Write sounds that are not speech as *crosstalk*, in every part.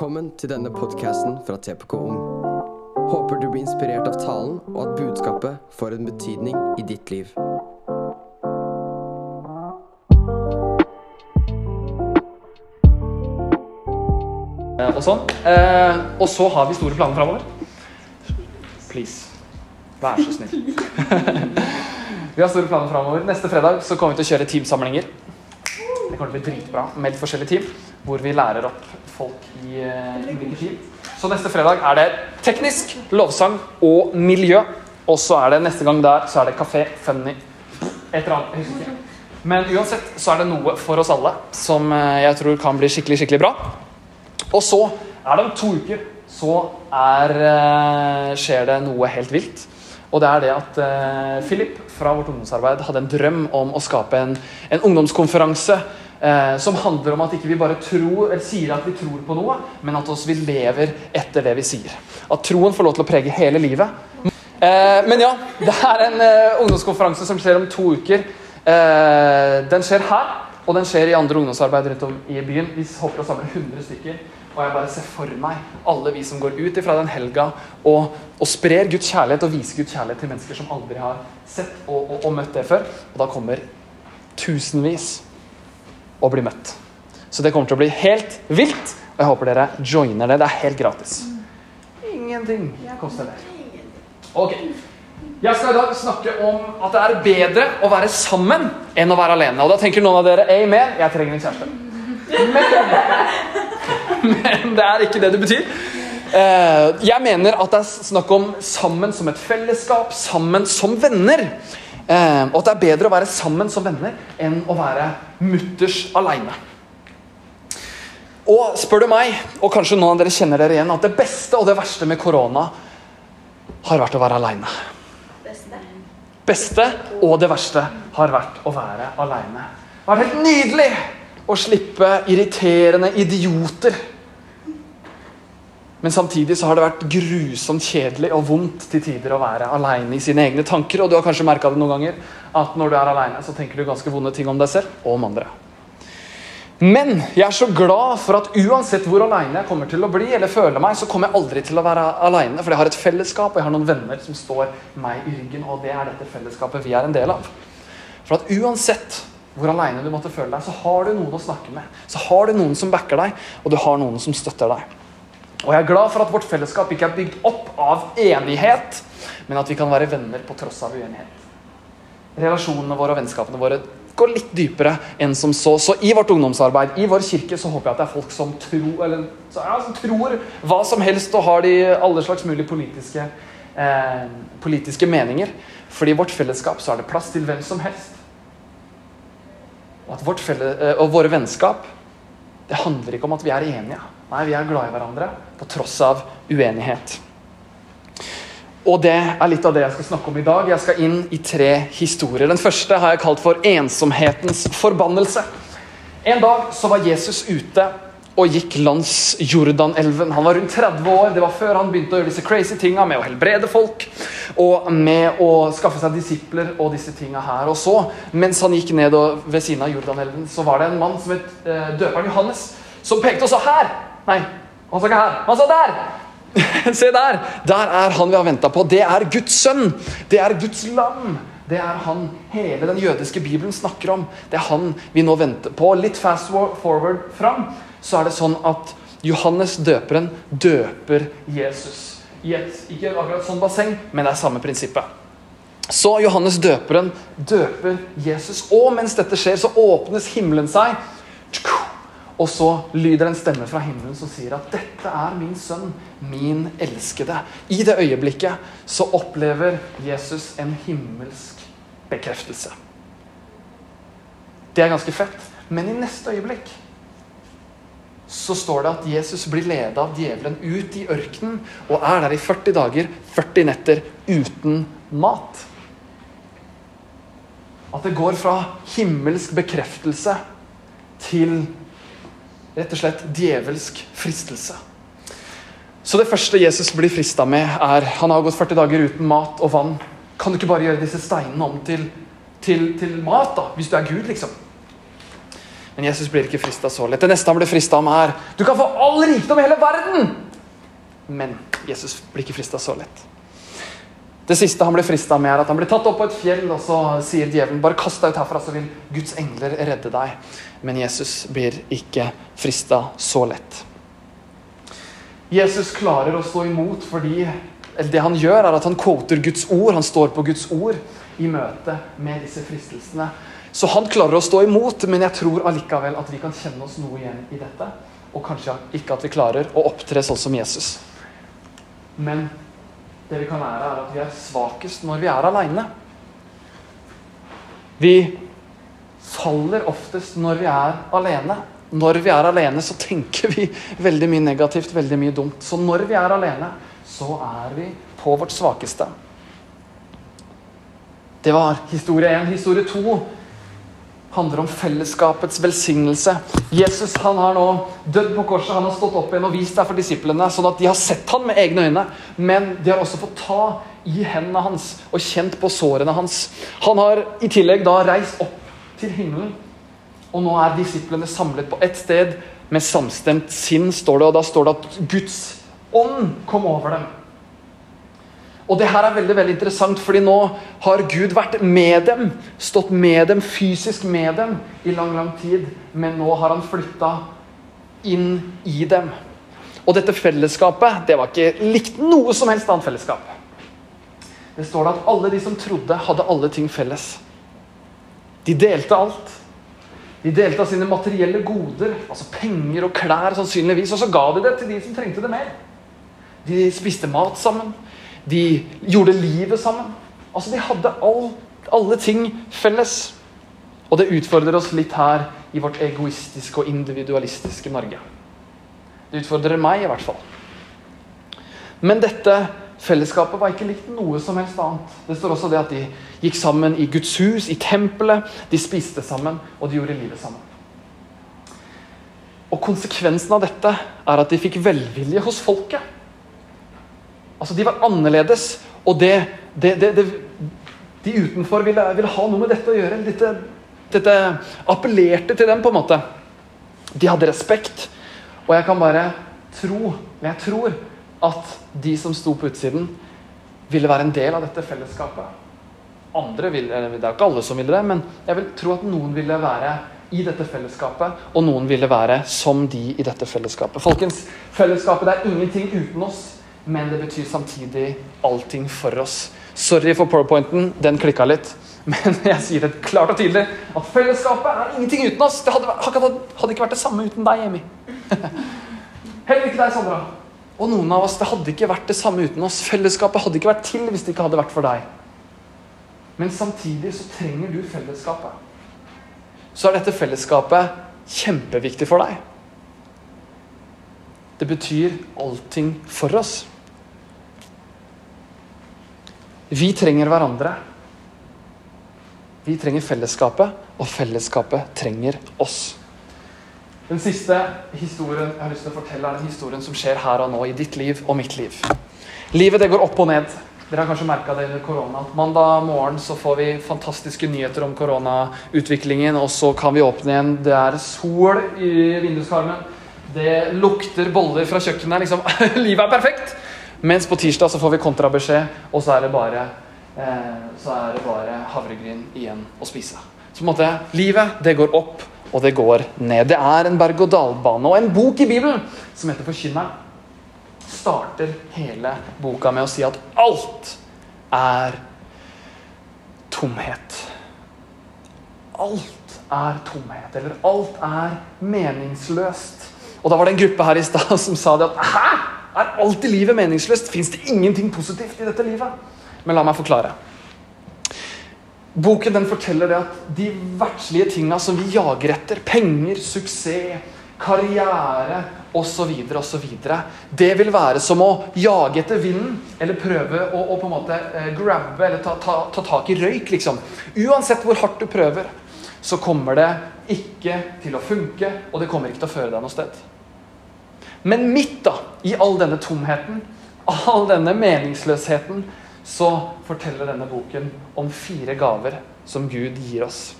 Velkommen til denne podcasten fra TPK Ung. Håper du blir inspirert av talen, og at budskapet får en betydning i ditt liv. Eh, og sånn. Eh, og så har vi store planer framover. Please. Vær så snill. *laughs* vi har store planer framover. Neste fredag så kommer vi til å kjøre teamsamlinger. Det kommer til å bli dritbra. Meld forskjellige team hvor vi lærer opp folk i ulike skip. Så neste fredag er det teknisk, lovsang og miljø. Og så er det neste gang der så er det kafé, funny, et eller annet. Men uansett så er det noe for oss alle som eh, jeg tror kan bli skikkelig, skikkelig bra. Og så er det om to uker så er, eh, skjer det noe helt vilt. Og det er det at eh, Philip fra vårt ungdomsarbeid hadde en drøm om å skape en, en ungdomskonferanse eh, som handler om at ikke vi bare tror, sier at vi tror på noe, men at vi lever etter det vi sier. At troen får lov til å prege hele livet. Eh, men ja, det er en eh, ungdomskonferanse som skjer om to uker. Eh, den skjer her, og den skjer i andre ungdomsarbeid rundt om i byen. Vi håper å samle 100 stykker. Og jeg bare ser for meg alle vi som går ut ifra den helga og, og sprer Guds kjærlighet og viser Guds kjærlighet til mennesker som aldri har sett og, og, og møtt det før. Og da kommer tusenvis og bli møtt. Så det kommer til å bli helt vilt, og jeg håper dere joiner det. Det er helt gratis. Ingenting koster det. Ok. Jeg skal i dag snakke om at det er bedre å være sammen enn å være alene. Og da tenker noen av dere amen, jeg trenger en kjæreste. Men, *laughs* men det er ikke det det betyr. Eh, Jeg mener at det er snakk om sammen som et fellesskap, sammen som venner. Eh, Og at det er bedre å være sammen som venner enn å være mutters aleine. Og spør du meg, og kanskje noen av dere kjenner dere igjen, at det beste og det verste med korona har vært å være aleine. Beste og det verste har vært å være aleine. Det har vært helt nydelig å slippe irriterende idioter. Men samtidig så har det vært grusomt kjedelig og vondt til tider å være aleine i sine egne tanker. Og du har kanskje merka det noen ganger at når du er aleine, så tenker du ganske vonde ting om deg selv og om andre. Men jeg er så glad for at uansett hvor aleine jeg kommer til å bli, eller føle meg, så kommer jeg aldri til å være aleine. For jeg har et fellesskap, og jeg har noen venner som står meg i ryggen. Og det er dette fellesskapet vi er en del av. For at uansett hvor aleine du måtte føle deg, så har du noen å snakke med. Så har du noen som backer deg, og du har noen som støtter deg. Og jeg er glad for at vårt fellesskap ikke er bygd opp av enighet, men at vi kan være venner på tross av uenighet. Relasjonene våre og vennskapene våre går litt dypere enn som så. Så i vårt ungdomsarbeid, i vår kirke, så håper jeg at det er folk som tror, eller, ja, som tror hva som helst og har de alle slags mulige politiske, eh, politiske meninger. Fordi i vårt fellesskap så er det plass til hvem som helst. Og, at vårt felle, eh, og våre vennskap det handler ikke om at vi er enige. Nei, vi er glad i hverandre på tross av uenighet. Og det er litt av det jeg skal snakke om i dag. Jeg skal inn i tre historier. Den første har jeg kalt for 'ensomhetens forbannelse'. En dag så var Jesus ute og gikk langs Jordanelven. Han var rundt 30 år. Det var før han begynte å gjøre disse crazy tinga med å helbrede folk og med å skaffe seg disipler og disse tinga her. Og så, mens han gikk ned ved siden av Jordanelven, så var det en mann som het eh, døperen Johannes, som pekte og sa 'her'. Nei, han sa ikke her. Han sa 'der'. *laughs* Se der! Der er han vi har venta på. Det er Guds sønn. Det er Guds lam. Det er han hele den jødiske bibelen snakker om. Det er han vi nå venter på. Litt fast forward fram, så er det sånn at Johannes døperen døper Jesus. I et ikke akkurat sånn basseng, men det er samme prinsippet. Så Johannes døperen døper Jesus. Og mens dette skjer, så åpnes himmelen seg. Og så lyder en stemme fra himmelen som sier at 'dette er min sønn, min elskede'. I det øyeblikket så opplever Jesus en himmelsk bekreftelse. Det er ganske fett. Men i neste øyeblikk så står det at Jesus blir ledet av djevelen ut i ørkenen og er der i 40 dager, 40 netter uten mat. At det går fra himmelsk bekreftelse til rett og slett djevelsk fristelse. Så det første Jesus blir frista med, er Han har gått 40 dager uten mat og vann. Kan du ikke bare gjøre disse steinene om til, til, til mat, da? Hvis du er Gud, liksom. Men Jesus blir ikke frista så lett. Det neste han blir frista om, er du kan få all rikdom i hele verden! Men Jesus blir ikke frista så lett. Det siste han blir frista med, er at han blir tatt opp på et fjell, og så sier djevelen bare kast deg ut herfra, så vil Guds engler redde deg. Men Jesus blir ikke frista så lett. Jesus klarer å stå imot fordi det han gjør, er at han quoter Guds ord. Han står på Guds ord i møte med disse fristelsene. Så han klarer å stå imot, men jeg tror allikevel at vi kan kjenne oss noe igjen i dette. Og kanskje ikke at vi klarer å opptre sånn som Jesus. Men det vi kan lære, er at vi er svakest når vi er aleine. Vi faller oftest når vi er alene. Når vi er alene, så tenker vi veldig mye negativt, veldig mye dumt. Så når vi er alene, så er vi på vårt svakeste. Det var historie én. Historie to handler om fellesskapets velsignelse. Jesus han har nå dødd på korset, han har stått opp igjen og vist deg for disiplene, sånn at de har sett han med egne øyne. Men de har også fått ta i hendene hans og kjent på sårene hans. Han har i tillegg da reist opp til himmelen, og nå er disiplene samlet på ett sted med samstemt sinn, står det, og da står det at Guds ånd kom over dem. Og det her er veldig veldig interessant, fordi nå har Gud vært med dem. Stått med dem, fysisk med dem, i lang, lang tid. Men nå har han flytta inn i dem. Og dette fellesskapet det var ikke likt noe som helst annet fellesskap. Det står det at alle de som trodde, hadde alle ting felles. De delte alt. De delte av sine materielle goder, altså penger og klær, sannsynligvis, og så ga de det til de som trengte det mer. De spiste mat sammen. De gjorde livet sammen. Altså, De hadde all, alle ting felles. Og det utfordrer oss litt her i vårt egoistiske og individualistiske Norge. Det utfordrer meg, i hvert fall. Men dette fellesskapet var ikke likt noe som helst annet. Det står også det at de gikk sammen i Guds hus, i tempelet. De spiste sammen, og de gjorde livet sammen. Og Konsekvensen av dette er at de fikk velvilje hos folket. Altså, De var annerledes, og det, det, det, de utenfor ville, ville, ha noe med dette å gjøre. Dette, dette appellerte til dem, på en måte. De hadde respekt. Og jeg kan bare tro, men jeg tror, at de som sto på utsiden, ville være en del av dette fellesskapet. Andre ville, Det er ikke alle som ville det, men jeg vil tro at noen ville være i dette fellesskapet, og noen ville være som de i dette fellesskapet. Folkens, fellesskapet det er ingenting uten oss men det betyr samtidig allting for oss. Sorry for powerpointen, den klikka litt. Men *laughs* jeg sier det klart og tydelig at fellesskapet er ingenting uten oss. Det hadde, hadde ikke vært det samme uten deg, Emi. *laughs* Heller ikke deg, Sandra. Og noen av oss, det hadde ikke vært det samme uten oss. Fellesskapet hadde ikke vært til hvis det ikke hadde vært for deg. Men samtidig så trenger du fellesskapet. Så er dette fellesskapet kjempeviktig for deg. Det betyr allting for oss. Vi trenger hverandre. Vi trenger fellesskapet, og fellesskapet trenger oss. Den siste historien jeg har lyst til å fortelle er den historien som skjer her og nå i ditt liv og mitt liv. Livet det går opp og ned. Dere har kanskje merka det under korona. Mandag morgen så får vi fantastiske nyheter om koronautviklingen, og så kan vi åpne igjen. Det er sol i vinduskarmen. Det lukter boller fra kjøkkenet. Liksom. *laughs* Livet er perfekt! Mens på tirsdag så får vi kontrabeskjed, og så er det bare, eh, så er det bare havregryn igjen å spise. Så på en måte, livet det går opp, og det går ned. Det er en berg-og-dal-bane. Og en bok i Bibelen som heter Forkynneren, starter hele boka med å si at alt er tomhet. Alt er tomhet, eller alt er meningsløst. Og da var det en gruppe her i stad som sa det at Hæ? Er alt i livet meningsløst? Fins det ingenting positivt i dette livet? Men la meg forklare. Boken den forteller det at de verdslige tinga som vi jager etter, penger, suksess, karriere osv., osv., det vil være som å jage etter vinden eller prøve å, å på en måte eh, grabbe eller ta, ta, ta tak i røyk, liksom. Uansett hvor hardt du prøver, så kommer det ikke til å funke, og det kommer ikke til å føre deg noe sted. Men midt da, i all denne tomheten, all denne meningsløsheten, så forteller denne boken om fire gaver som Gud gir oss.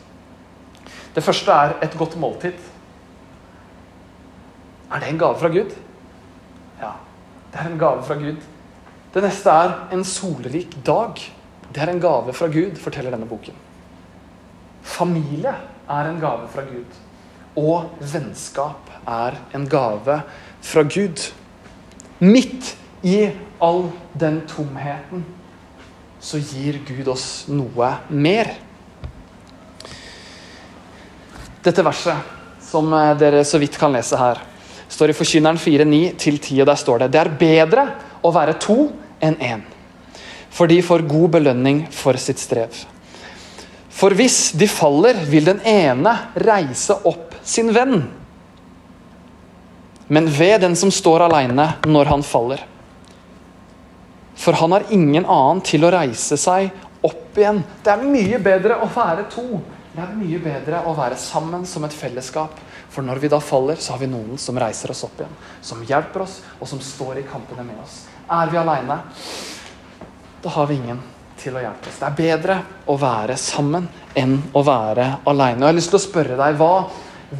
Det første er et godt måltid. Er det en gave fra Gud? Ja, det er en gave fra Gud. Det neste er en solrik dag. Det er en gave fra Gud, forteller denne boken. Familie er en gave fra Gud. Og vennskap er en gave fra Gud. Midt i all den tomheten så gir Gud oss noe mer. Dette verset, som eh, dere så vidt kan lese her, står i Forkynneren 4.9-10, og der står det Det er bedre å være to enn én, for de får god belønning for sitt strev. For hvis de faller, vil den ene reise opp sin venn. Men ved den som står alene når han faller. For han har ingen annen til å reise seg opp igjen. Det er mye bedre å være to. Det er mye bedre å være sammen som et fellesskap. For når vi da faller, så har vi noen som reiser oss opp igjen. Som hjelper oss, og som står i kampene med oss. Er vi aleine, da har vi ingen til å hjelpe oss. Det er bedre å være sammen enn å være aleine. Jeg har lyst til å spørre deg, hva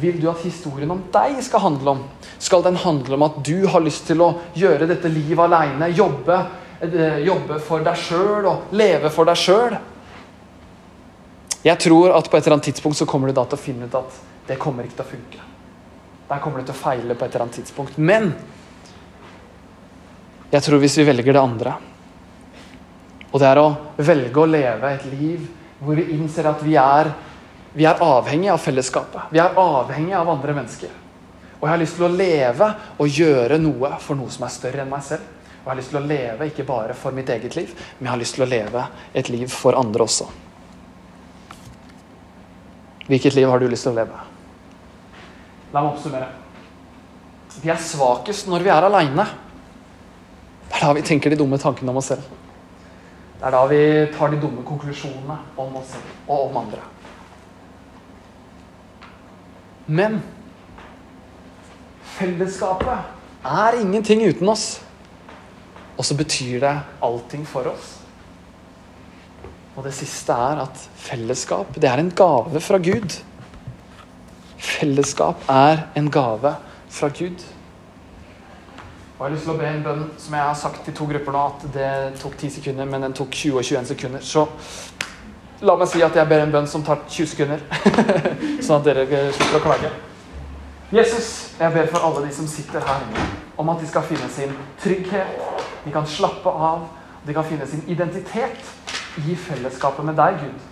vil du at historien om deg skal handle om? Skal den handle om at du har lyst til å gjøre dette livet aleine? Jobbe, eh, jobbe for deg sjøl og leve for deg sjøl? Jeg tror at på et eller annet tidspunkt så kommer du da til å finne ut at det kommer ikke til å funke. Der kommer du til å feile på et eller annet tidspunkt. Men jeg tror hvis vi velger det andre, og det er å velge å leve et liv hvor vi innser at vi er, vi er avhengig av fellesskapet. Vi er avhengig av andre mennesker. Og jeg har lyst til å leve og gjøre noe for noe som er større enn meg selv. Og jeg har lyst til å leve ikke bare for mitt eget liv, men jeg har lyst til å leve et liv for andre også. Hvilket liv har du lyst til å leve? La meg oppsummere. Vi er svakest når vi er aleine. Det er da vi tenker de dumme tankene om oss selv. Det er da vi tar de dumme konklusjonene om oss selv og om andre. Men fellesskapet er ingenting uten oss. Og så betyr det allting for oss. Og det siste er at fellesskap, det er en gave fra Gud. Fellesskap er en gave fra Gud. Og jeg har lyst til å be en bønn som jeg har sagt til to grupper nå, at det tok 10 sekunder, men den tok 20 og 21 sekunder. Så la meg si at jeg ber en bønn som tar 20 sekunder, *laughs* sånn at dere slipper å klage. Jesus, jeg ber for alle de som sitter her om at de skal finne sin trygghet, de kan slappe av, de kan finne sin identitet i fellesskapet med deg, Gud.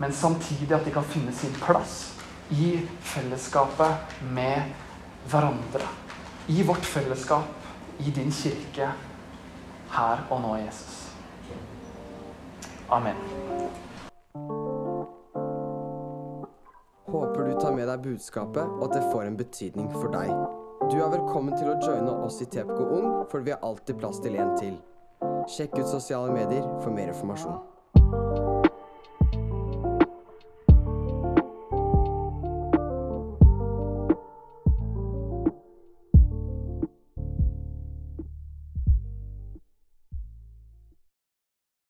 Men samtidig at de kan finne sin plass i fellesskapet med hverandre i vårt fellesskap, i din kirke, her og nå, Jesus. Amen. Håper du tar med deg budskapet, og at det får en betydning for deg. Du er velkommen til å joine oss i TPK Ung, for vi har alltid plass til en til. Sjekk ut sosiale medier for mer informasjon.